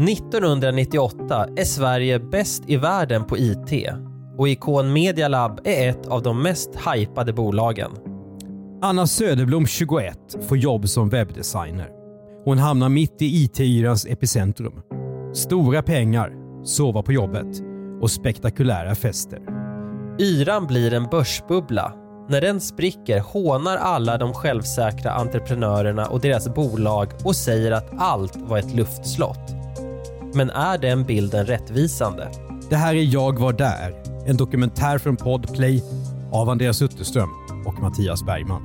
–1998 är Sverige bäst i världen på IT och Icon Media Lab är ett av de mest hypade bolagen. Anna Söderblom, 21, får jobb som webbdesigner. Hon hamnar mitt i IT-yrans epicentrum. Stora pengar, sova på jobbet och spektakulära fester. Yran blir en börsbubbla. När den spricker hånar alla de självsäkra entreprenörerna och deras bolag och säger att allt var ett luftslott. Men är den bilden rättvisande? Det här är Jag var där, en dokumentär från Podplay av Andreas Utterström och Mattias Bergman.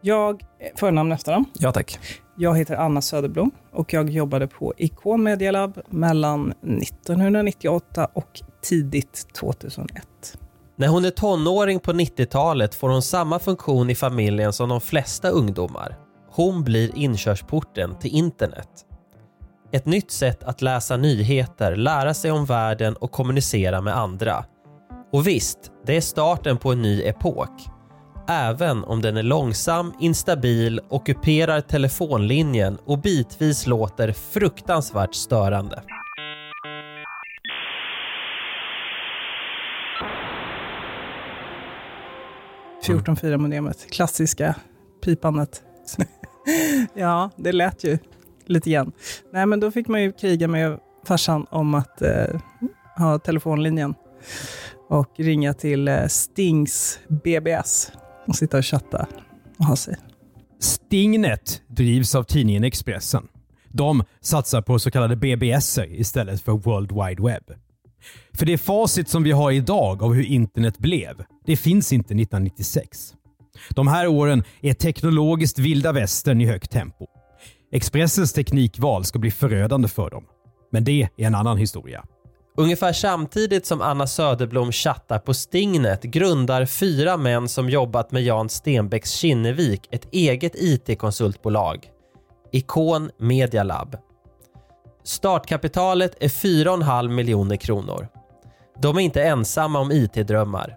Jag, förnamn efternamn. Ja tack. Jag heter Anna Söderblom och jag jobbade på Icon Media Lab mellan 1998 och tidigt 2001. När hon är tonåring på 90-talet får hon samma funktion i familjen som de flesta ungdomar. Hon blir inkörsporten till internet. Ett nytt sätt att läsa nyheter, lära sig om världen och kommunicera med andra. Och visst, det är starten på en ny epok. Även om den är långsam, instabil, ockuperar telefonlinjen och bitvis låter fruktansvärt störande. Mm. 14.4-modemet, klassiska pipandet. ja, det lät ju lite grann. Nej, men då fick man ju kriga med farsan om att eh, ha telefonlinjen och ringa till eh, Stings BBS och sitta och chatta och ha sig. Stingnet drivs av tidningen Expressen. De satsar på så kallade BBS istället för World Wide Web. För det facit som vi har idag av hur internet blev, det finns inte 1996. De här åren är teknologiskt vilda västern i högt tempo. Expressens teknikval ska bli förödande för dem. Men det är en annan historia. Ungefär samtidigt som Anna Söderblom chattar på Stingnet grundar fyra män som jobbat med Jan Stenbecks Kinnevik ett eget IT-konsultbolag. Ikon Media Lab. Startkapitalet är 4,5 miljoner kronor. De är inte ensamma om IT-drömmar.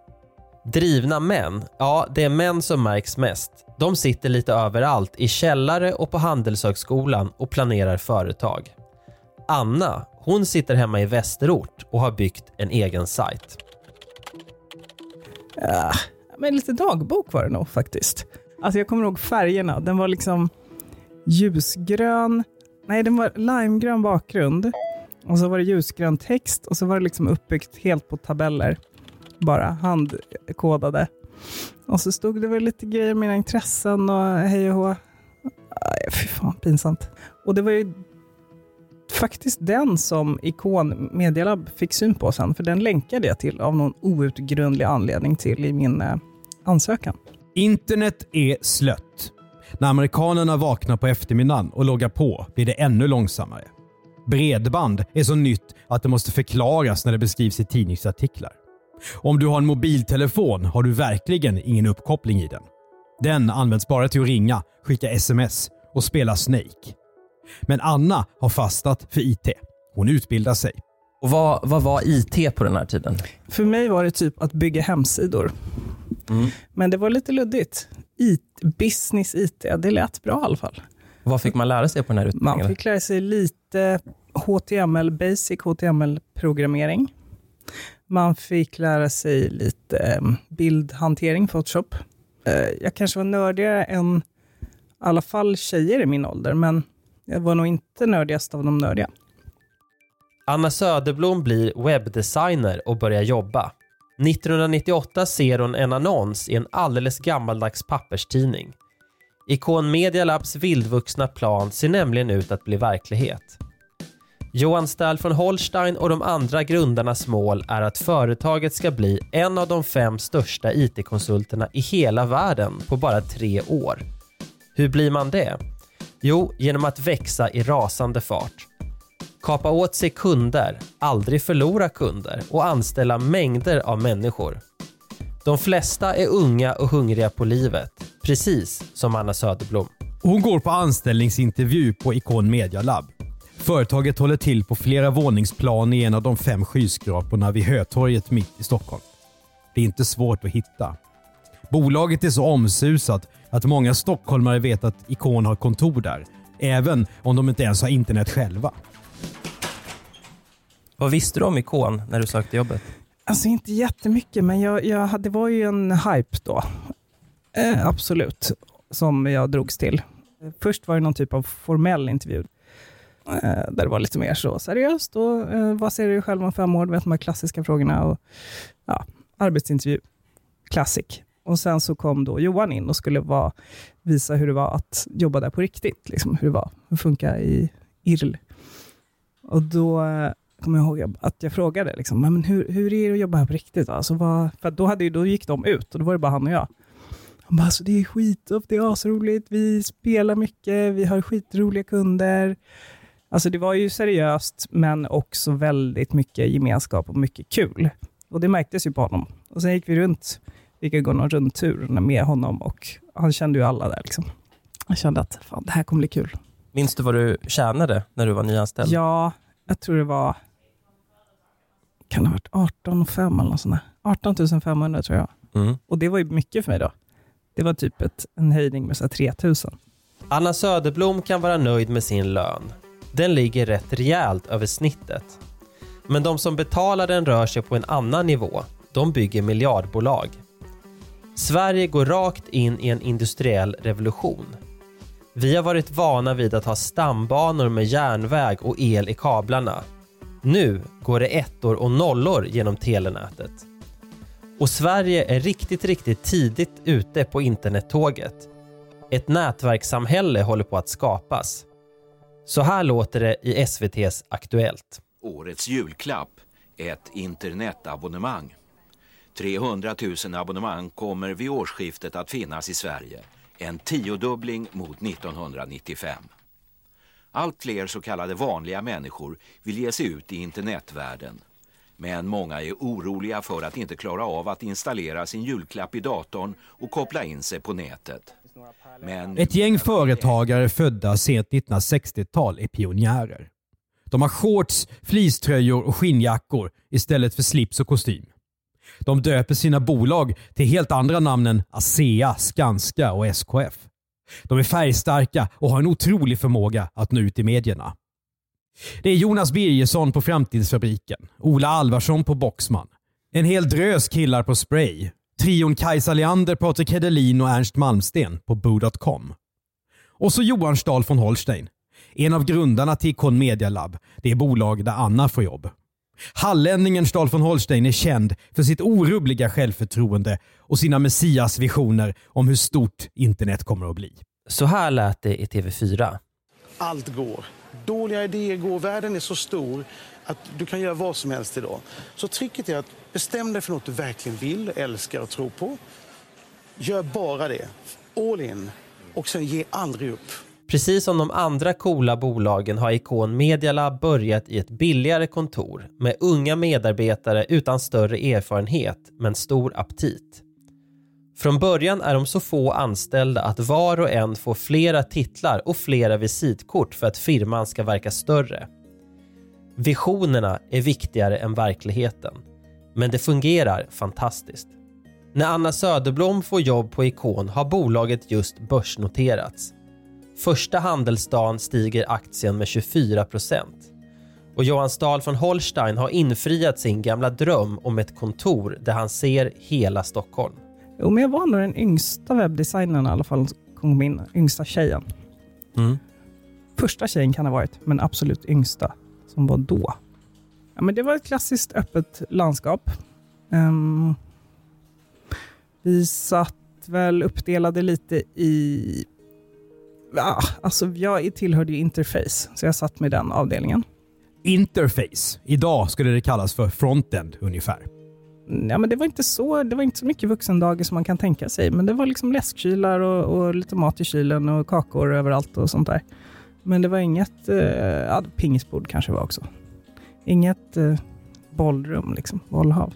Drivna män, ja det är män som märks mest. De sitter lite överallt i källare och på Handelshögskolan och planerar företag. Anna, hon sitter hemma i Västerort och har byggt en egen sajt. Ja, men lite dagbok var det nog faktiskt. Alltså jag kommer ihåg färgerna. Den var liksom ljusgrön. Nej, den var limegrön bakgrund. Och så var det ljusgrön text och så var det liksom uppbyggt helt på tabeller. Bara handkodade. Och så stod det väl lite grejer om mina intressen och hej och hå. Fy fan, pinsamt. Och det var ju faktiskt den som Ikon Medialab fick syn på sen, för den länkade jag till av någon outgrundlig anledning till i min eh, ansökan. Internet är slött. När amerikanerna vaknar på eftermiddagen och loggar på blir det ännu långsammare. Bredband är så nytt att det måste förklaras när det beskrivs i tidningsartiklar. Om du har en mobiltelefon har du verkligen ingen uppkoppling i den. Den används bara till att ringa, skicka sms och spela Snake. Men Anna har fastnat för IT. Hon utbildar sig. Och vad, vad var IT på den här tiden? För mig var det typ att bygga hemsidor. Men det var lite luddigt. IT, business IT, det lät bra i alla fall. Vad fick man lära sig på den här Man utbildningen? fick lära sig lite HTML, basic HTML-programmering. Man fick lära sig lite bildhantering, Photoshop. Eh, Jag kanske var nördigare än i alla fall tjejer i min ålder, men jag var nog inte nördigast av de nördiga. Anna Söderblom blir webbdesigner och börjar jobba. 1998 ser hon en annons i en alldeles gammaldags papperstidning. Icon Media Labs vildvuxna plan ser nämligen ut att bli verklighet. Johan Stahl von Holstein och de andra grundarnas mål är att företaget ska bli en av de fem största IT-konsulterna i hela världen på bara tre år. Hur blir man det? Jo, genom att växa i rasande fart. Kapa åt sig kunder, aldrig förlora kunder och anställa mängder av människor. De flesta är unga och hungriga på livet, precis som Anna Söderblom. Hon går på anställningsintervju på Icon Media Lab. Företaget håller till på flera våningsplan i en av de fem skyskraporna vid Hötorget mitt i Stockholm. Det är inte svårt att hitta. Bolaget är så omsusat att många stockholmare vet att Icon har kontor där, även om de inte ens har internet själva. Vad visste du om Ikon när du sökte jobbet? Alltså inte jättemycket, men jag, jag, det var ju en hype då. Eh, absolut, som jag drogs till. Först var det någon typ av formell intervju, eh, där det var lite mer så seriöst. Och, eh, vad ser du själv om fem år? Vet de här klassiska frågorna. Och, ja, arbetsintervju, classic. Och sen så kom då Johan in och skulle vara, visa hur det var att jobba där på riktigt. Liksom, hur det var, hur det funkar i IRL. Och då eh, kommer jag ihåg att jag frågade, liksom, men hur, hur är det att jobba här på riktigt? Alltså, vad, för då, hade, då gick de ut och då var det bara han och jag. Han bara, alltså, det är skitufft, det är asroligt, vi spelar mycket, vi har skitroliga kunder. Alltså det var ju seriöst, men också väldigt mycket gemenskap och mycket kul. Och det märktes ju på honom. Och sen gick vi runt, vi gick gå någon rundtur med honom och han kände ju alla där. Liksom. Han kände att fan, det här kommer bli kul. Minns du vad du tjänade när du var nyanställd? Ja, jag tror det var kan det ha varit 18 5 eller något sånt där. 18 500 tror jag. Mm. Och det var ju mycket för mig då. Det var typ ett, en höjning med så här 3 000. Anna Söderblom kan vara nöjd med sin lön. Den ligger rätt rejält över snittet. Men de som betalar den rör sig på en annan nivå. De bygger miljardbolag. Sverige går rakt in i en industriell revolution. Vi har varit vana vid att ha stambanor med järnväg och el i kablarna. Nu går det ettor och nollor genom telenätet. Och Sverige är riktigt, riktigt tidigt ute på internettåget. Ett nätverkssamhälle håller på att skapas. Så här låter det i SVTs Aktuellt. Årets julklapp, ett internetabonnemang. 300 000 abonnemang kommer vid årsskiftet att finnas i Sverige. En tiodubbling mot 1995. Allt fler så kallade vanliga människor vill ge sig ut i internetvärlden. Men många är oroliga för att inte klara av att installera sin julklapp i datorn och koppla in sig på nätet. Men Ett gäng företagare födda sent 1960-tal är pionjärer. De har shorts, fleecetröjor och skinnjackor istället för slips och kostym. De döper sina bolag till helt andra namn än ASEA, Skanska och SKF. De är färgstarka och har en otrolig förmåga att nå ut i medierna. Det är Jonas Birgersson på Framtidsfabriken, Ola Alvarsson på Boxman, en hel drös killar på Spray, trion Kajsa Leander, Patrik Hedelin och Ernst Malmsten på Boo.com. Och så Johan Stahl von Holstein, en av grundarna till Icon Media Lab, det bolag där Anna får jobb. Hallänningen Stahl von Holstein är känd för sitt orubbliga självförtroende och sina messiasvisioner om hur stort internet kommer att bli. Så här lät det i TV4. Allt går. Dåliga idéer går. Världen är så stor att du kan göra vad som helst idag. Så tricket är att bestäm dig för något du verkligen vill, älskar och tror på. Gör bara det. All in. Och sen ge aldrig upp. Precis som de andra coola bolagen har Icon Medialab börjat i ett billigare kontor med unga medarbetare utan större erfarenhet men stor aptit. Från början är de så få anställda att var och en får flera titlar och flera visitkort för att firman ska verka större. Visionerna är viktigare än verkligheten, men det fungerar fantastiskt. När Anna Söderblom får jobb på Icon har bolaget just börsnoterats. Första handelsdagen stiger aktien med 24 Och Johan Stahl von Holstein har infriat sin gamla dröm om ett kontor där han ser hela Stockholm. Jo, men jag var nog den yngsta webbdesignern i alla fall, kom in, yngsta tjejen. Mm. Första tjejen kan ha varit, men absolut yngsta som var då. Ja, men det var ett klassiskt öppet landskap. Ehm, vi satt väl uppdelade lite i... Ja, alltså jag tillhörde ju interface, så jag satt med den avdelningen. Interface. Idag skulle det kallas för frontend ungefär. Ja, men det, var inte så, det var inte så mycket vuxendagis som man kan tänka sig, men det var liksom läskkylar och, och lite mat i kylen och kakor överallt och sånt där. Men det var inget, eh, ja, pingisbord kanske var också. Inget eh, bollrum, liksom, bollhav.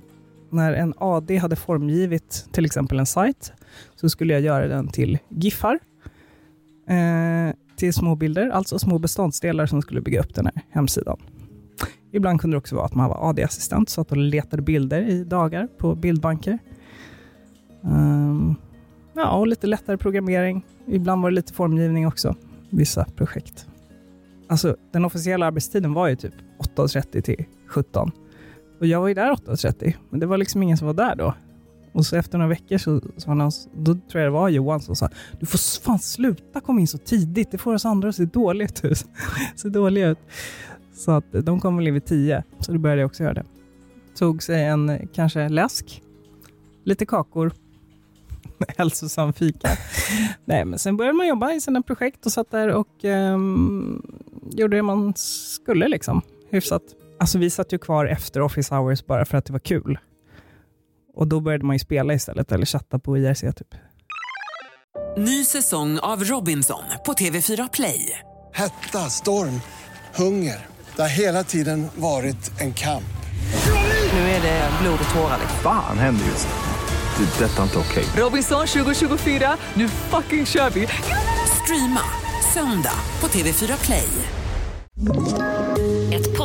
När en AD hade formgivit till exempel en sajt så skulle jag göra den till GIFar. Eh, till små bilder, alltså små beståndsdelar som skulle bygga upp den här hemsidan. Ibland kunde det också vara att man var AD-assistent, så att de letade bilder i dagar på bildbanker. Um, ja, och lite lättare programmering. Ibland var det lite formgivning också, vissa projekt. Alltså, den officiella arbetstiden var ju typ 8.30 till 17. Och jag var ju där 8.30, men det var liksom ingen som var där då. Och så efter några veckor så, så någon, då tror jag det var Johan som sa, du får fan sluta komma in så tidigt, det får oss andra att se dåligt ut. se dåliga ut. Så att eh, de kom väl in vid tio, så då började jag också göra det. Tog sig en eh, kanske läsk, lite kakor, hälsosam fika. Nej, men sen började man jobba i sina projekt och satt där och um, gjorde det man skulle liksom, hyfsat. Alltså vi satt ju kvar efter office hours bara för att det var kul. Och då började man ju spela istället, eller chatta på IRC typ. Ny säsong av Robinson på TV4 Play. Hetta, storm, hunger. Det har hela tiden varit en kamp. Nu är det blod och tårar. liksom. Fan händer just nu. Det. är Detta är inte okej. Robinson 2024, nu fucking kör vi! Streama söndag på TV4 Play.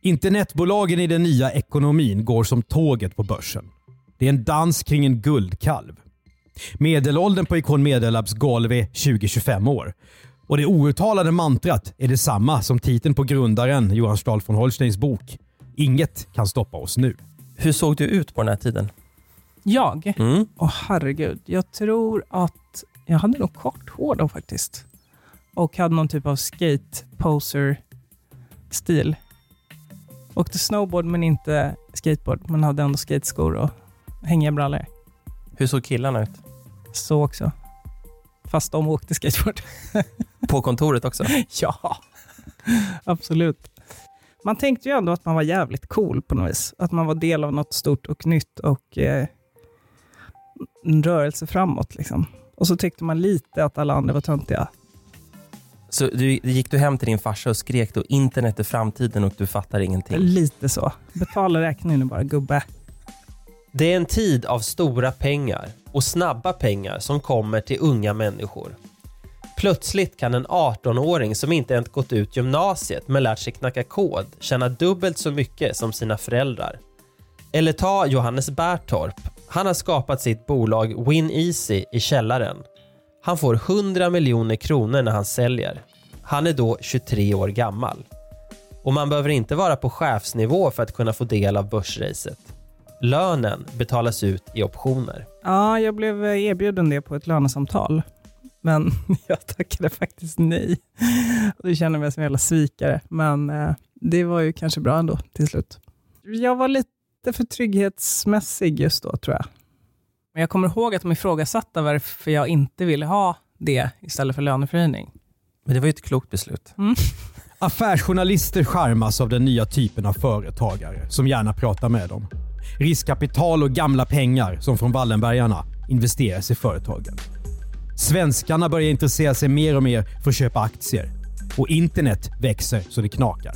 Internetbolagen i den nya ekonomin går som tåget på börsen. Det är en dans kring en guldkalv. Medelåldern på Icon Medellabs golv är 20-25 år. Och det outtalade mantrat är detsamma som titeln på grundaren Johan Stahl von Holsteins bok. Inget kan stoppa oss nu. Hur såg du ut på den här tiden? Jag? Åh Mm. herregud. Jag tror att jag hade nog kort hår då faktiskt. Och hade någon typ av skate-poser-stil. Åkte snowboard men inte skateboard. Men hade ändå skateskor och hängiga brallor. Hur såg killarna ut? Så också. Fast de åkte skateboard. På kontoret också? ja, absolut. Man tänkte ju ändå att man var jävligt cool på något vis. Att man var del av något stort och nytt och eh, en rörelse framåt. Liksom. Och så tyckte man lite att alla andra var töntiga. Så du, gick du hem till din farsa och skrek då internet är framtiden och du fattar ingenting? Lite så. Betala räkningen nu bara, gubbe. Det är en tid av stora pengar och snabba pengar som kommer till unga människor. Plötsligt kan en 18-åring som inte ens gått ut gymnasiet men lärt sig knacka kod tjäna dubbelt så mycket som sina föräldrar. Eller ta Johannes Bärtorp. Han har skapat sitt bolag Win Easy i källaren. Han får 100 miljoner kronor när han säljer. Han är då 23 år gammal. Och man behöver inte vara på chefsnivå för att kunna få del av börsracet. Lönen betalas ut i optioner. Ja, jag blev erbjuden det på ett lönesamtal. Men jag tackade faktiskt nej. Det känner mig som en jävla svikare. Men eh, det var ju kanske bra ändå till slut. Jag var lite för trygghetsmässig just då, tror jag. Men jag kommer ihåg att de ifrågasatte varför jag inte ville ha det istället för löneförhöjning. Men det var ju ett klokt beslut. Mm. Affärsjournalister charmas av den nya typen av företagare som gärna pratar med dem. Riskkapital och gamla pengar som från Wallenbergarna investeras i företagen. Svenskarna börjar intressera sig mer och mer för att köpa aktier. Och internet växer så det knakar.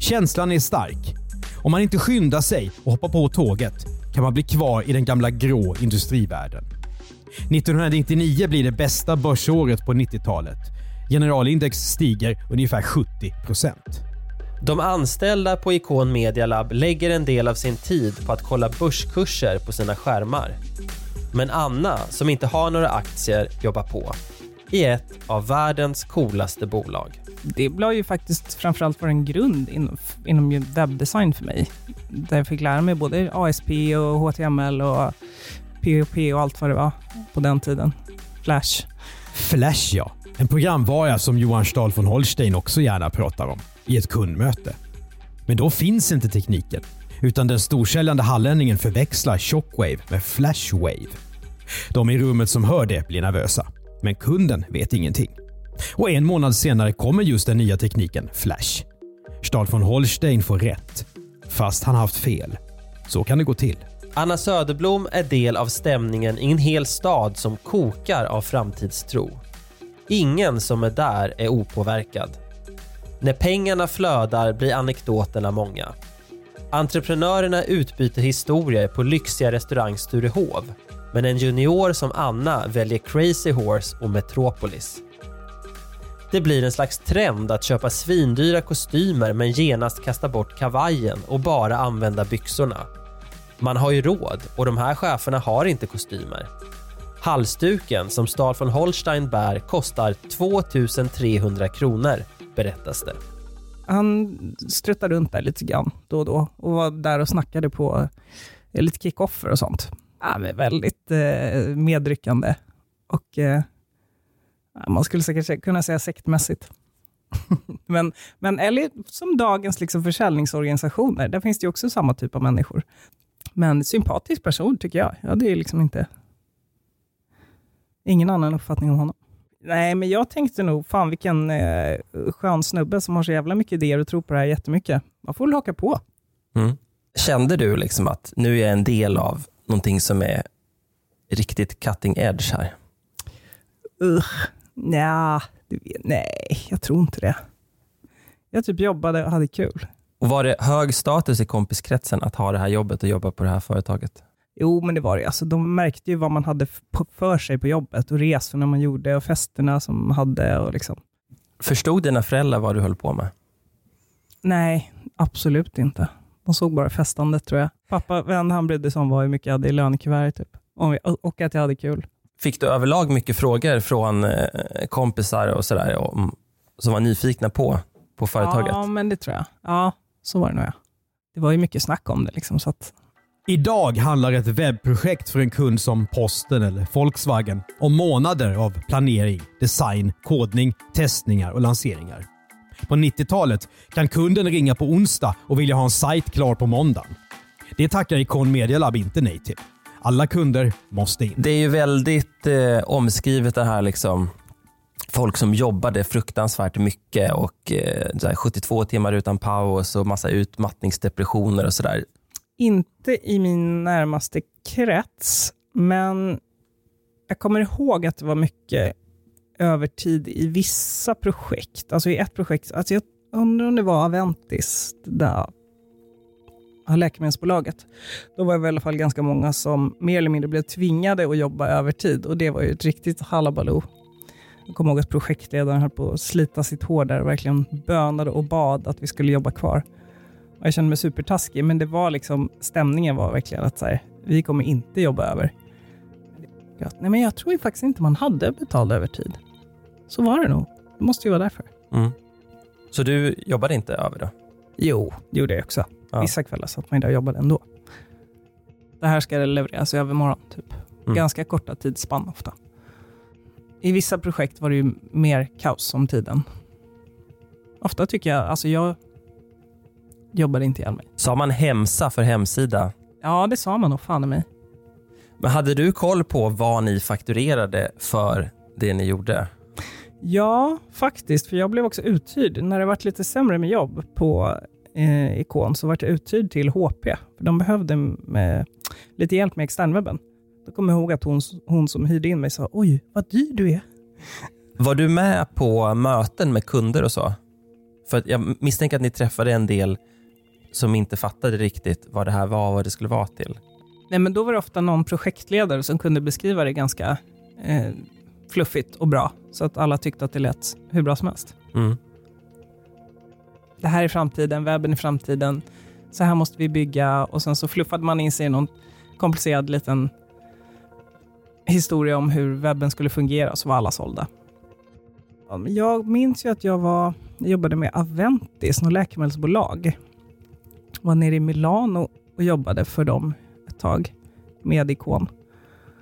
Känslan är stark. Om man inte skyndar sig och hoppar på tåget kan man bli kvar i den gamla grå industrivärlden. 1999 blir det bästa börsåret på 90-talet. Generalindex stiger ungefär 70%. De anställda på Icon Media Lab lägger en del av sin tid på att kolla börskurser på sina skärmar. Men Anna, som inte har några aktier, jobbar på i ett av världens coolaste bolag det blev ju faktiskt framförallt vara en grund inom, inom webbdesign för mig. Där jag fick lära mig både ASP och HTML och POP och allt vad det var på den tiden. Flash. Flash ja. En programvara som Johan Stahl von Holstein också gärna pratar om i ett kundmöte. Men då finns inte tekniken, utan den storsäljande hallänningen förväxlar Shockwave med Flashwave. De i rummet som hör det blir nervösa, men kunden vet ingenting. Och en månad senare kommer just den nya tekniken Flash. Stahl von Holstein får rätt, fast han haft fel. Så kan det gå till. Anna Söderblom är del av stämningen i en hel stad som kokar av framtidstro. Ingen som är där är opåverkad. När pengarna flödar blir anekdoterna många. Entreprenörerna utbyter historier på lyxiga restaurang Sturehov men en junior som Anna väljer Crazy Horse och Metropolis. Det blir en slags trend att köpa svindyra kostymer men genast kasta bort kavajen och bara använda byxorna. Man har ju råd och de här cheferna har inte kostymer. Halsduken som Stahl von Holstein bär kostar 2300 kronor, berättas det. Han struttade runt där lite grann då och då och var där och snackade på eh, lite kickoffer och sånt. Ja, men väldigt eh, medryckande och eh, man skulle säkert kunna säga sektmässigt. men, men eller som dagens liksom försäljningsorganisationer, där finns det också samma typ av människor. Men sympatisk person tycker jag. Ja, det är liksom inte... Ingen annan uppfattning om honom. Nej, men jag tänkte nog, fan vilken eh, skön snubbe som har så jävla mycket idéer och tror på det här jättemycket. Man får väl haka på. Mm. Kände du liksom att nu är jag en del av någonting som är riktigt cutting edge här? Uh, nja, nej, jag tror inte det. Jag typ jobbade och hade kul. Och Var det hög status i kompiskretsen att ha det här jobbet och jobba på det här företaget? Jo, men det var det. Alltså, de märkte ju vad man hade för sig på jobbet och resorna man gjorde och festerna som man hade. Och liksom. Förstod dina föräldrar vad du höll på med? Nej, absolut inte. De såg bara festandet tror jag. Pappa, vän han brydde sig om var hur mycket jag hade i lönekuvertet typ. och att jag hade kul. Fick du överlag mycket frågor från eh, kompisar och sådär som var nyfikna på, på företaget? Ja, men det tror jag. Ja, så var det nog ja. Det var ju mycket snack om det. Liksom, så att... Idag handlar ett webbprojekt för en kund som Posten eller Volkswagen om månader av planering, design, kodning, testningar och lanseringar. På 90-talet kan kunden ringa på onsdag och vilja ha en sajt klar på måndagen. Det tackar Icon Media Lab inte nej till. Alla kunder måste in. Det är ju väldigt eh, omskrivet det här liksom folk som jobbade fruktansvärt mycket och eh, 72 timmar utan paus och massa utmattningsdepressioner och sådär. Inte i min närmaste krets, men jag kommer ihåg att det var mycket övertid i vissa projekt. Alltså i ett projekt, alltså jag undrar om det var Aventis, där Eh, läkemedelsbolaget. Då var det i alla fall ganska många som mer eller mindre blev tvingade att jobba övertid och det var ju ett riktigt halabaloo. Jag kommer ihåg att projektledaren höll på att slita sitt hår där och verkligen bönade och bad att vi skulle jobba kvar. Och jag kände mig supertaskig, men det var liksom, stämningen var verkligen att så här, vi kommer inte jobba över. Nej, men jag tror ju faktiskt inte man hade betald övertid. Så var det nog. Det måste ju vara därför. Mm. Så du jobbade inte över då? Jo, det gjorde jag också. Ja. Vissa kvällar satt man där och jobbade ändå. Det här ska levereras över morgon, typ. Mm. Ganska korta tidsspann ofta. I vissa projekt var det ju mer kaos om tiden. Ofta tycker jag, alltså jag jobbade inte ihjäl mig. Sa man hemsa för hemsida? Ja, det sa man nog fan i mig. Men hade du koll på vad ni fakturerade för det ni gjorde? Ja, faktiskt. För jag blev också uthyrd. När det varit lite sämre med jobb på eh, Ikon så vart jag uthyrd till HP. För de behövde med, lite hjälp med externwebben. Då kommer jag ihåg att hon, hon som hyrde in mig sa, oj, vad dyr du är. Var du med på möten med kunder och så? För jag misstänker att ni träffade en del som inte fattade riktigt vad det här var och vad det skulle vara till. Nej, men då var det ofta någon projektledare som kunde beskriva det ganska eh, fluffigt och bra, så att alla tyckte att det lät hur bra som helst. Mm. Det här är framtiden, webben är framtiden, så här måste vi bygga och sen så fluffade man in sig i någon komplicerad liten historia om hur webben skulle fungera, så var alla sålda. Jag minns ju att jag var jobbade med Aventis, något läkemedelsbolag. Var nere i Milano och jobbade för dem ett tag med Ikon.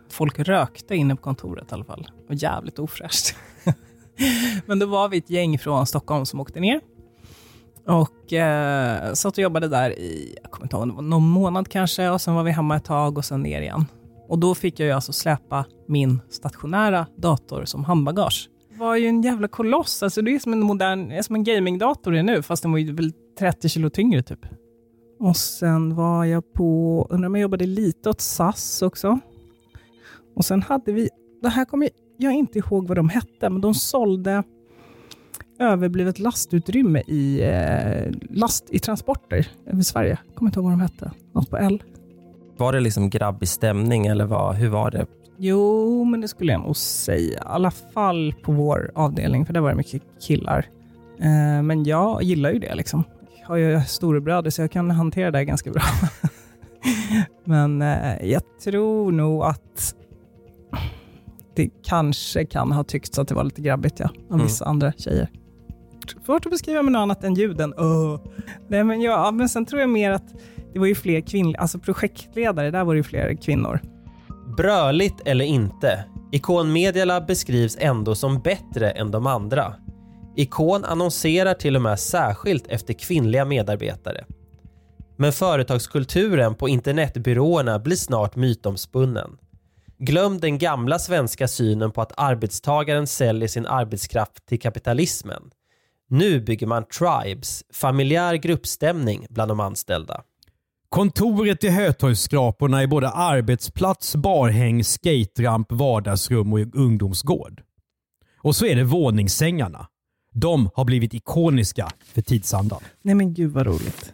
Folk rökte inne på kontoret i alla fall. Det var jävligt ofräscht. Men då var vi ett gäng från Stockholm som åkte ner. Och eh, satt och jobbade där i, jag kommer inte ihåg, det var någon månad kanske. Och sen var vi hemma ett tag och sen ner igen. Och då fick jag ju alltså släpa min stationära dator som handbagage. Det var ju en jävla koloss. Alltså det är som en modern, är som en gamingdator är nu, fast den var ju väl 30 kilo tyngre typ. Och sen var jag på, undrar om jag jobbade lite åt SAS också. Och sen hade vi, det här kommer jag inte ihåg vad de hette, men de sålde överblivet lastutrymme i, eh, last, i transporter över Sverige. Jag kommer inte ihåg vad de hette. Något på L. Var det liksom grabbig stämning eller vad, hur var det? Jo, men det skulle jag nog säga. I alla fall på vår avdelning, för där var det mycket killar. Eh, men jag gillar ju det. liksom. Jag har ju storebröder, så jag kan hantera det ganska bra. men eh, jag tror nog att det kanske kan ha tyckts att det var lite grabbigt, ja, av vissa andra tjejer. Svårt att beskriva med något annat än ljuden. Öh. Nej, men, ja, men sen tror jag mer att det var ju fler kvinnliga, alltså projektledare, där var det ju fler kvinnor. Bröligt eller inte, Ikon Media Lab beskrivs ändå som bättre än de andra. Ikon annonserar till och med särskilt efter kvinnliga medarbetare. Men företagskulturen på internetbyråerna blir snart mytomspunnen. Glöm den gamla svenska synen på att arbetstagaren säljer sin arbetskraft till kapitalismen. Nu bygger man tribes, familjär gruppstämning bland de anställda. Kontoret i Hötorgsskraporna är både arbetsplats, barhäng, skateramp, vardagsrum och ungdomsgård. Och så är det våningssängarna. De har blivit ikoniska för tidsandan. Nej men gud vad roligt.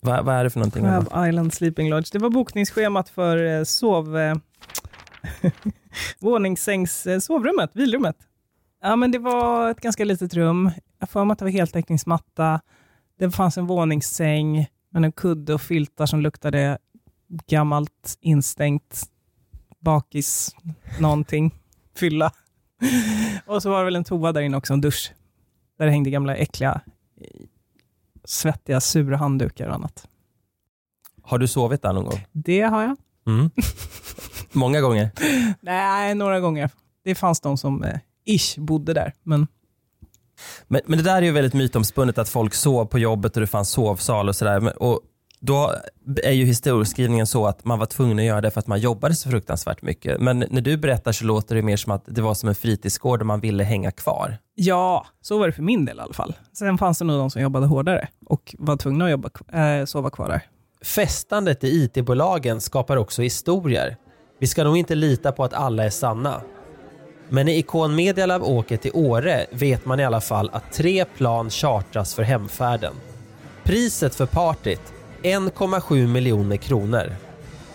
Va, vad är det för någonting? Crab Island Sleeping Lodge. Det var bokningsschemat för eh, sov... Våningssängs eh, sovrummet, vilrummet. Ja, men det var ett ganska litet rum. Jag får att det var heltäckningsmatta. Det fanns en våningssäng med en kudde och filtar som luktade gammalt instängt bakis någonting. Fylla. Och så var det väl en toa där inne också, en dusch. Där det hängde gamla äckliga, svettiga, sura handdukar och annat. Har du sovit där någon gång? Det har jag. Mm. Många gånger? Nej, några gånger. Det fanns de som eh, ish bodde där, men Men, men det där är ju väldigt mytomspunnet att folk sov på jobbet och det fanns sovsal och sådär. Och då är ju historieskrivningen så att man var tvungen att göra det för att man jobbade så fruktansvärt mycket. Men när du berättar så låter det mer som att det var som en fritidsgård och man ville hänga kvar. ja, så var det för min del i alla fall. Sen fanns det nog de som jobbade hårdare och var tvungna att jobba, eh, sova kvar där. Festandet i IT-bolagen skapar också historier. Vi ska nog inte lita på att alla är sanna. Men när Ikon Media Lab åker till Åre vet man i alla fall att tre plan chartras för hemfärden. Priset för partyt 1,7 miljoner kronor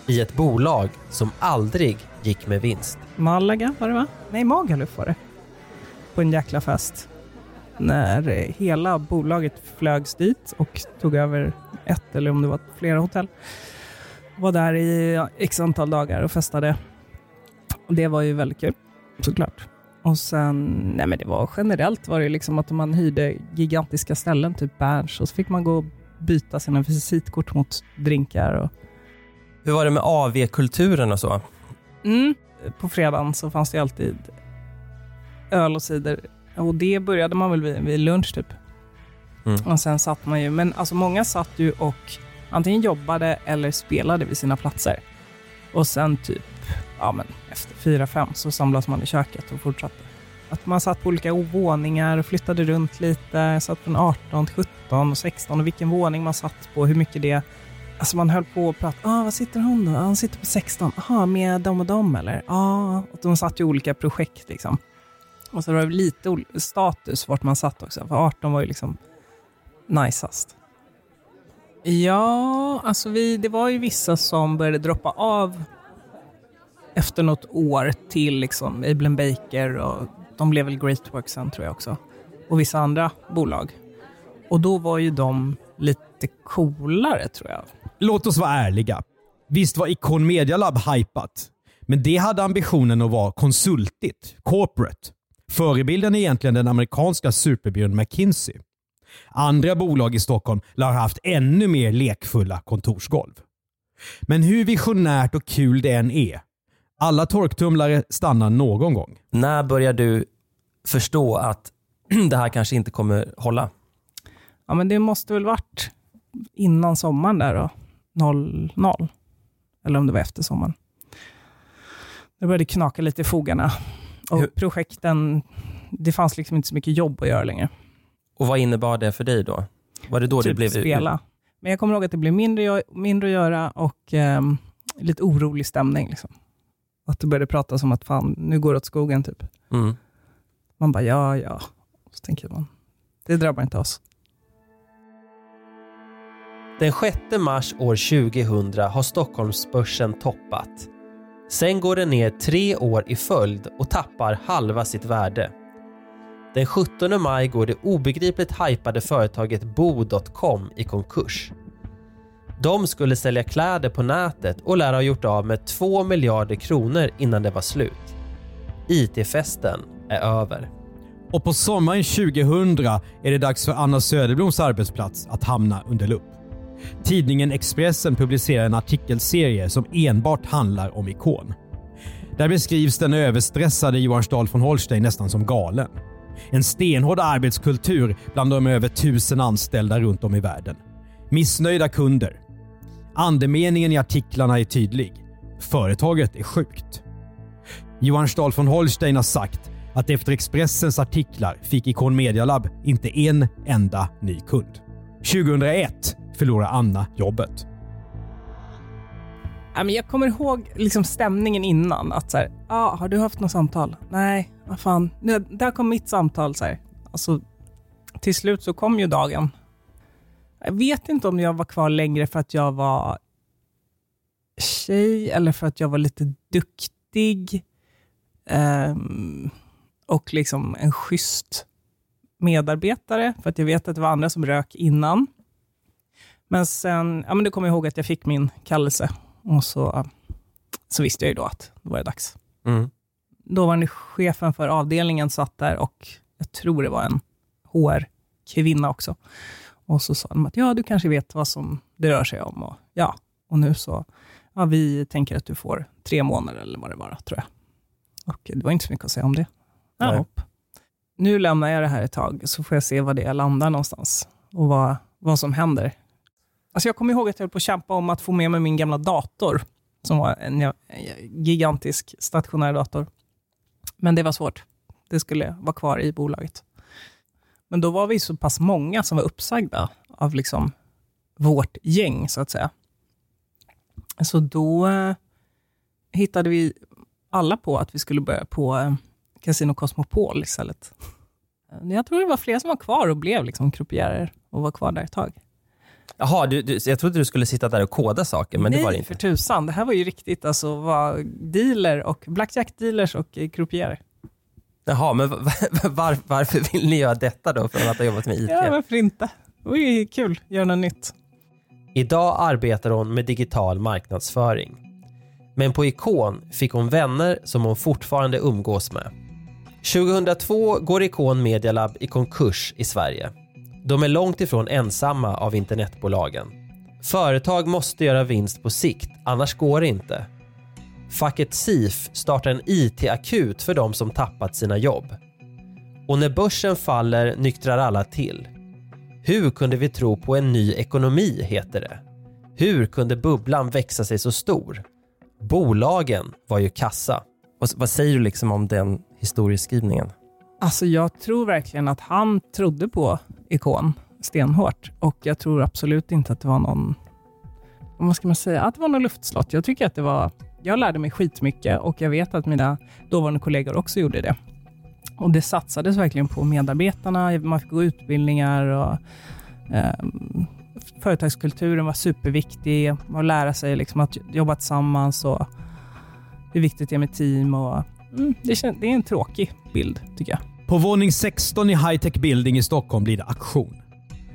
i ett bolag som aldrig gick med vinst. Malaga var det va? Nej, Magaluf var det. På en jäkla fest. När hela bolaget flögs dit och tog över ett eller om det var flera hotell. Var där i x antal dagar och festade. Och det var ju väldigt kul, såklart. Och sen, nej men det var generellt var det liksom att man hyrde gigantiska ställen, typ Berns, och så fick man gå och byta sina visitkort mot drinkar. Och, Hur var det med AV-kulturen och så? Mm. På fredagen så fanns det alltid öl och cider. Och det började man väl vid, vid lunch typ. Mm. Och sen satt man ju, men alltså många satt ju och antingen jobbade eller spelade vid sina platser. Och sen typ, ja men efter fyra, fem så samlas man i köket och fortsatte. Att man satt på olika våningar och flyttade runt lite. Satt från 18 till 17 och 16 och vilken våning man satt på, hur mycket det... Alltså man höll på och pratade. Ah, var sitter hon då? Ah, hon sitter på 16. Jaha, med dem och dem eller? Ja, ah. och de satt i olika projekt liksom. Och så var det lite status vart man satt också. För 18 var ju liksom najsast. Ja, alltså vi, det var ju vissa som började droppa av efter något år till liksom Abel Baker och de blev väl Great Work sen tror jag också. Och vissa andra bolag. Och då var ju de lite coolare tror jag. Låt oss vara ärliga. Visst var Icon Media Lab hypat, men det hade ambitionen att vara konsultigt, corporate. Förebilden är egentligen den amerikanska superbyrån McKinsey. Andra bolag i Stockholm lär ha haft ännu mer lekfulla kontorsgolv. Men hur visionärt och kul det än är, alla torktumlare stannar någon gång. När börjar du förstå att det här kanske inte kommer hålla? Ja, men det måste väl varit innan sommaren där då, 00. Eller om det var efter sommaren. Det började knaka lite i fogarna. Och Hur- projekten, det fanns liksom inte så mycket jobb att göra längre. Och vad innebar det för dig då? Var det då det typ blev... spela. Men jag kommer ihåg att det blev mindre, mindre att göra och ehm, lite orolig stämning. Liksom. Att det började prata som att fan, nu går det åt skogen. Typ. Mm. Man bara, ja, ja. Så tänker man, det drabbar inte oss. Den 6 mars år 2000 har Stockholmsbörsen toppat. Sen går den ner tre år i följd och tappar halva sitt värde. Den 17 maj går det obegripligt hypade företaget Bo.com i konkurs. De skulle sälja kläder på nätet och lär ha gjort av med 2 miljarder kronor innan det var slut. IT-festen är över. Och på sommaren 2000 är det dags för Anna Söderbloms arbetsplats att hamna under lupp. Tidningen Expressen publicerar en artikelserie som enbart handlar om Ikon. Där beskrivs den överstressade Johan Stahl von Holstein nästan som galen. En stenhård arbetskultur bland de över tusen anställda runt om i världen. Missnöjda kunder. Andemeningen i artiklarna är tydlig. Företaget är sjukt. Johan Stahl von Holstein har sagt att efter Expressens artiklar fick Icon Media Lab inte en enda ny kund. 2001 förlorar Anna jobbet. Ja, men jag kommer ihåg liksom stämningen innan. Att så här, ah, har du haft något samtal? Nej, vad fan. Nu, där kom mitt samtal. Så här. Alltså, till slut så kom ju dagen. Jag vet inte om jag var kvar längre för att jag var tjej eller för att jag var lite duktig ehm, och liksom en schysst medarbetare, för att jag vet att det var andra som rök innan. Men sen, ja men du kommer jag ihåg att jag fick min kallelse och så, så visste jag ju då att då var det dags. Mm. Dåvarande chefen för avdelningen satt där och jag tror det var en HR-kvinna också. Och så sa de att ja, du kanske vet vad som det rör sig om. Och, ja, och nu så, ja, vi tänker att du får tre månader eller vad det var, tror jag. Och det var inte så mycket att säga om det. Nej. Ja. Nu lämnar jag det här ett tag, så får jag se var det landar någonstans och vad, vad som händer. Alltså jag kommer ihåg att jag höll på att kämpa om att få med mig min gamla dator, som var en, gigantisk stationär dator. Men det var svårt. Det skulle vara kvar i bolaget. Men då var vi så pass många som var uppsagda av liksom vårt gäng, så att säga. Så då eh, hittade vi alla på att vi skulle börja på eh, Casino Cosmopol istället. Jag tror det var fler som var kvar och blev liksom croupierer och var kvar där ett tag. Jaha, du, du, jag trodde du skulle sitta där och koda saker, men Nej, det var det inte. för tusan. Det här var ju riktigt, alltså var dealer och blackjack-dealers och eh, croupierer. Jaha, men va- var, varför vill ni göra detta då från att ha jobbat med IT? Ja, varför inte? Det var ju kul, göra något nytt. Idag arbetar hon med digital marknadsföring. Men på Ikon fick hon vänner som hon fortfarande umgås med. 2002 går Ikon Media Lab i konkurs i Sverige. De är långt ifrån ensamma av internetbolagen. Företag måste göra vinst på sikt, annars går det inte. Facket SIF startar en IT-akut för de som tappat sina jobb. Och när börsen faller nyktrar alla till. Hur kunde vi tro på en ny ekonomi, heter det. Hur kunde bubblan växa sig så stor? Bolagen var ju kassa. Vad, vad säger du liksom om den historieskrivningen? Alltså jag tror verkligen att han trodde på Ikon stenhårt och jag tror absolut inte att det var någon, vad ska man säga, att det var någon luftslott. Jag tycker att det var, jag lärde mig skitmycket och jag vet att mina dåvarande kollegor också gjorde det. Och det satsades verkligen på medarbetarna, man fick gå utbildningar och eh, företagskulturen var superviktig. Att lära sig liksom att jobba tillsammans och hur viktigt det är med team och mm, det, det är en tråkig bild tycker jag. På våning 16 i High Tech Building i Stockholm blir det auktion.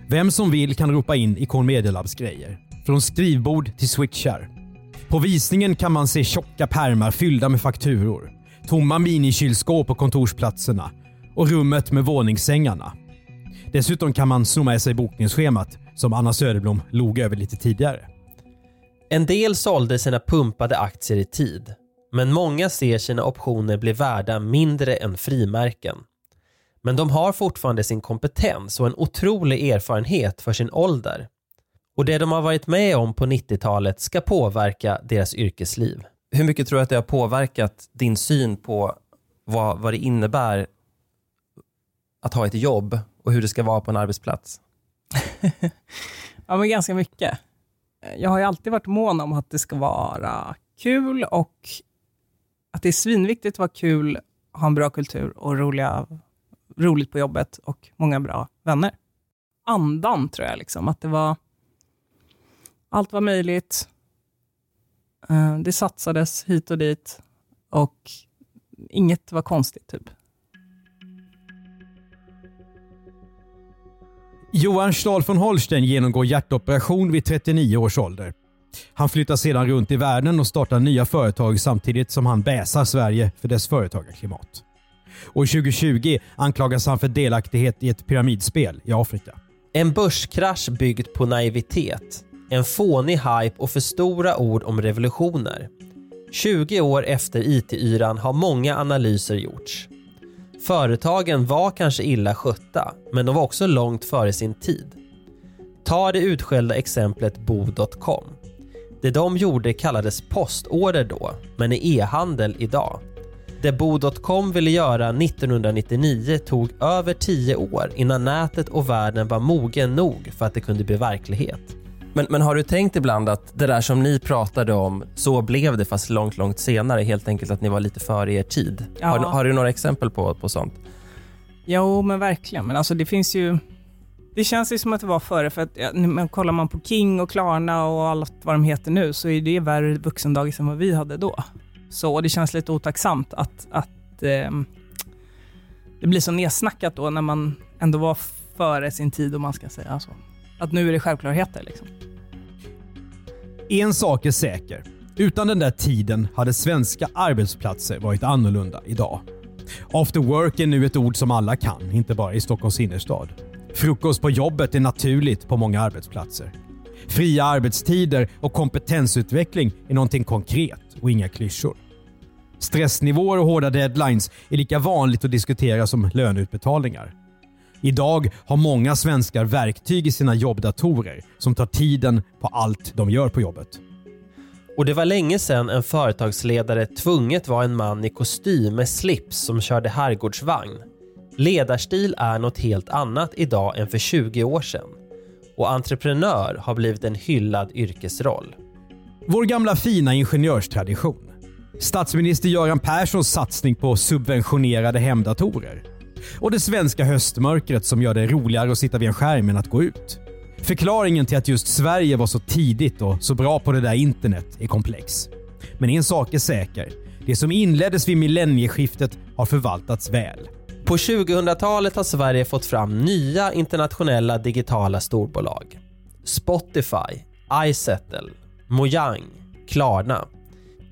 Vem som vill kan ropa in Icon Media Labs grejer. Från skrivbord till switchar. På visningen kan man se tjocka pärmar fyllda med fakturor. Tomma minikylskåp på kontorsplatserna och rummet med våningssängarna. Dessutom kan man sno med sig bokningsschemat som Anna Söderblom log över lite tidigare. En del sålde sina pumpade aktier i tid, men många ser sina optioner bli värda mindre än frimärken. Men de har fortfarande sin kompetens och en otrolig erfarenhet för sin ålder. Och det de har varit med om på 90-talet ska påverka deras yrkesliv. Hur mycket tror du att det har påverkat din syn på vad, vad det innebär att ha ett jobb och hur det ska vara på en arbetsplats? Ja, men ganska mycket. Jag har ju alltid varit mån om att det ska vara kul och att det är svinviktigt att vara kul, ha en bra kultur och roliga, roligt på jobbet och många bra vänner. Andan tror jag, liksom, att det var allt var möjligt. Eh, det satsades hit och dit och inget var konstigt. typ. Johan Stahl von Holstein genomgår hjärtoperation vid 39 års ålder. Han flyttar sedan runt i världen och startar nya företag samtidigt som han bäsar Sverige för dess företagarklimat. Och 2020 anklagas han för delaktighet i ett pyramidspel i Afrika. En börskrasch byggd på naivitet. En fånig hype och för stora ord om revolutioner. 20 år efter IT-yran har många analyser gjorts. Företagen var kanske illa skötta, men de var också långt före sin tid. Ta det utskällda exemplet Bo.com. Det de gjorde kallades postorder då, men är e-handel idag. Det Bo.com ville göra 1999 tog över 10 år innan nätet och världen var mogen nog för att det kunde bli verklighet. Men, men har du tänkt ibland att det där som ni pratade om, så blev det fast långt, långt senare, helt enkelt att ni var lite före er tid? Ja. Har, har du några exempel på, på sånt? Jo, men verkligen. Men alltså det finns ju... Det känns ju som att det var före, för att ja, men kollar man på King och Klarna och allt vad de heter nu, så är det värre vuxendagis än vad vi hade då. Så det känns lite otacksamt att, att eh, det blir så nedsnackat då när man ändå var före sin tid, om man ska säga så. Att nu är det självklarheter liksom. En sak är säker. Utan den där tiden hade svenska arbetsplatser varit annorlunda idag. After work är nu ett ord som alla kan, inte bara i Stockholms innerstad. Frukost på jobbet är naturligt på många arbetsplatser. Fria arbetstider och kompetensutveckling är någonting konkret och inga klyschor. Stressnivåer och hårda deadlines är lika vanligt att diskutera som löneutbetalningar. Idag har många svenskar verktyg i sina jobbdatorer som tar tiden på allt de gör på jobbet. Och det var länge sedan en företagsledare tvunget var en man i kostym med slips som körde herrgårdsvagn. Ledarstil är något helt annat idag än för 20 år sedan. Och entreprenör har blivit en hyllad yrkesroll. Vår gamla fina ingenjörstradition. Statsminister Göran Perssons satsning på subventionerade hemdatorer. Och det svenska höstmörkret som gör det roligare att sitta vid en skärm än att gå ut. Förklaringen till att just Sverige var så tidigt och så bra på det där internet är komplex. Men en sak är säker. Det som inleddes vid millennieskiftet har förvaltats väl. På 2000-talet har Sverige fått fram nya internationella digitala storbolag. Spotify, iSettle, Mojang, Klarna.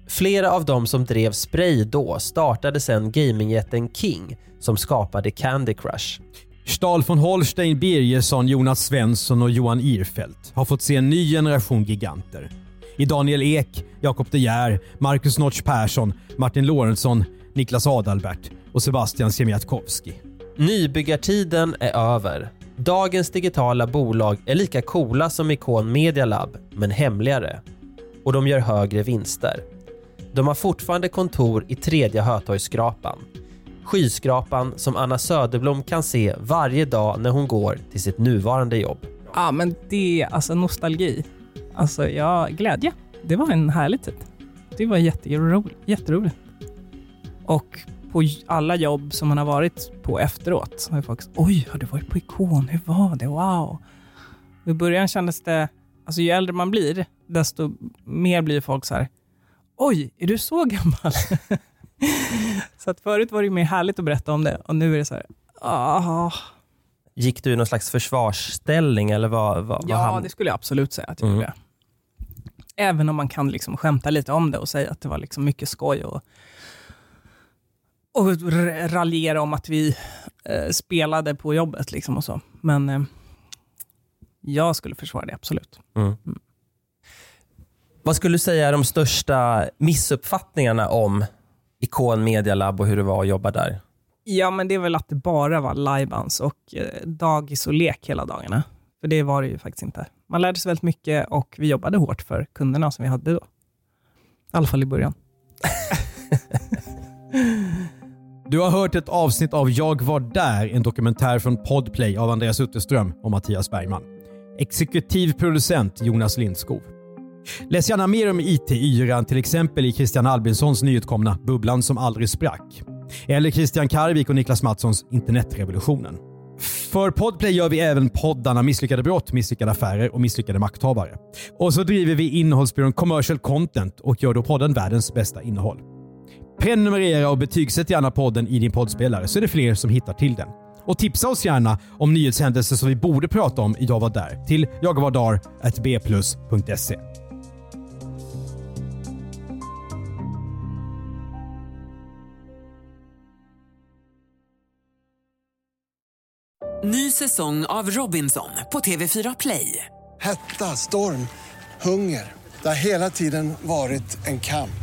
Flera av dem som drev Spray då startade sedan gamingjätten King som skapade Candy Crush. Stahl von Holstein, Birgersson, Jonas Svensson och Johan Irfelt har fått se en ny generation giganter. I Daniel Ek, Jakob De Geer, Marcus Notch Persson, Martin Lorentzon, Niklas Adalbert och Sebastian Siemiatkowski. Nybyggartiden är över. Dagens digitala bolag är lika coola som Icon Media Lab, men hemligare. Och de gör högre vinster. De har fortfarande kontor i tredje Hötorgsskrapan. Skyskrapan som Anna Söderblom kan se varje dag när hon går till sitt nuvarande jobb. Ja, men det är alltså nostalgi. Alltså, ja, glädje. Det var en härlig tid. Det var jätteroligt. jätteroligt. Och på alla jobb som man har varit på efteråt så har folk sagt, oj, har du varit på Ikon? Hur var det? Wow. I början kändes det, alltså ju äldre man blir, desto mer blir folk så här, oj, är du så gammal? så att förut var det mer härligt att berätta om det och nu är det så här, ah. Gick du i någon slags försvarsställning eller vad, vad, Ja, vad det skulle jag absolut säga att jag Mm. gjorde. Även om man kan liksom skämta lite om det och säga att det var liksom mycket skoj och, och raljera om att vi eh, spelade på jobbet liksom och så. Men eh, jag skulle försvara det, absolut. Mm. Vad skulle du säga är de största missuppfattningarna om Ikon Media Lab och hur det var att jobba där? Ja, men det är väl att det bara var lajbans och eh, dagis och lek hela dagarna. För det var det ju faktiskt inte. Man lärde sig väldigt mycket och vi jobbade hårt för kunderna som vi hade då. I alla fall i början. Du har hört ett avsnitt av Jag var där, en dokumentär från Podplay av Andreas Utterström och Mattias Bergman. Exekutiv producent Jonas Lindskov. Läs gärna mer om IT-yran till exempel i Christian Albinssons nyutkomna Bubblan som aldrig sprack. Eller Christian Karvik och Niklas Mattssons Internetrevolutionen. För Podplay gör vi även poddarna Misslyckade brott, Misslyckade affärer och Misslyckade makthavare. Och så driver vi innehållsbyrån Commercial Content och gör då podden världens bästa innehåll. Prenumerera och betygsätt gärna podden i din poddspelare så är det fler som hittar till den. Och tipsa oss gärna om nyhetshändelser som vi borde prata om i Jag var där till jagvardar.bplus.se. Ny säsong av Robinson på TV4 Play. Hetta, storm, hunger. Det har hela tiden varit en kamp.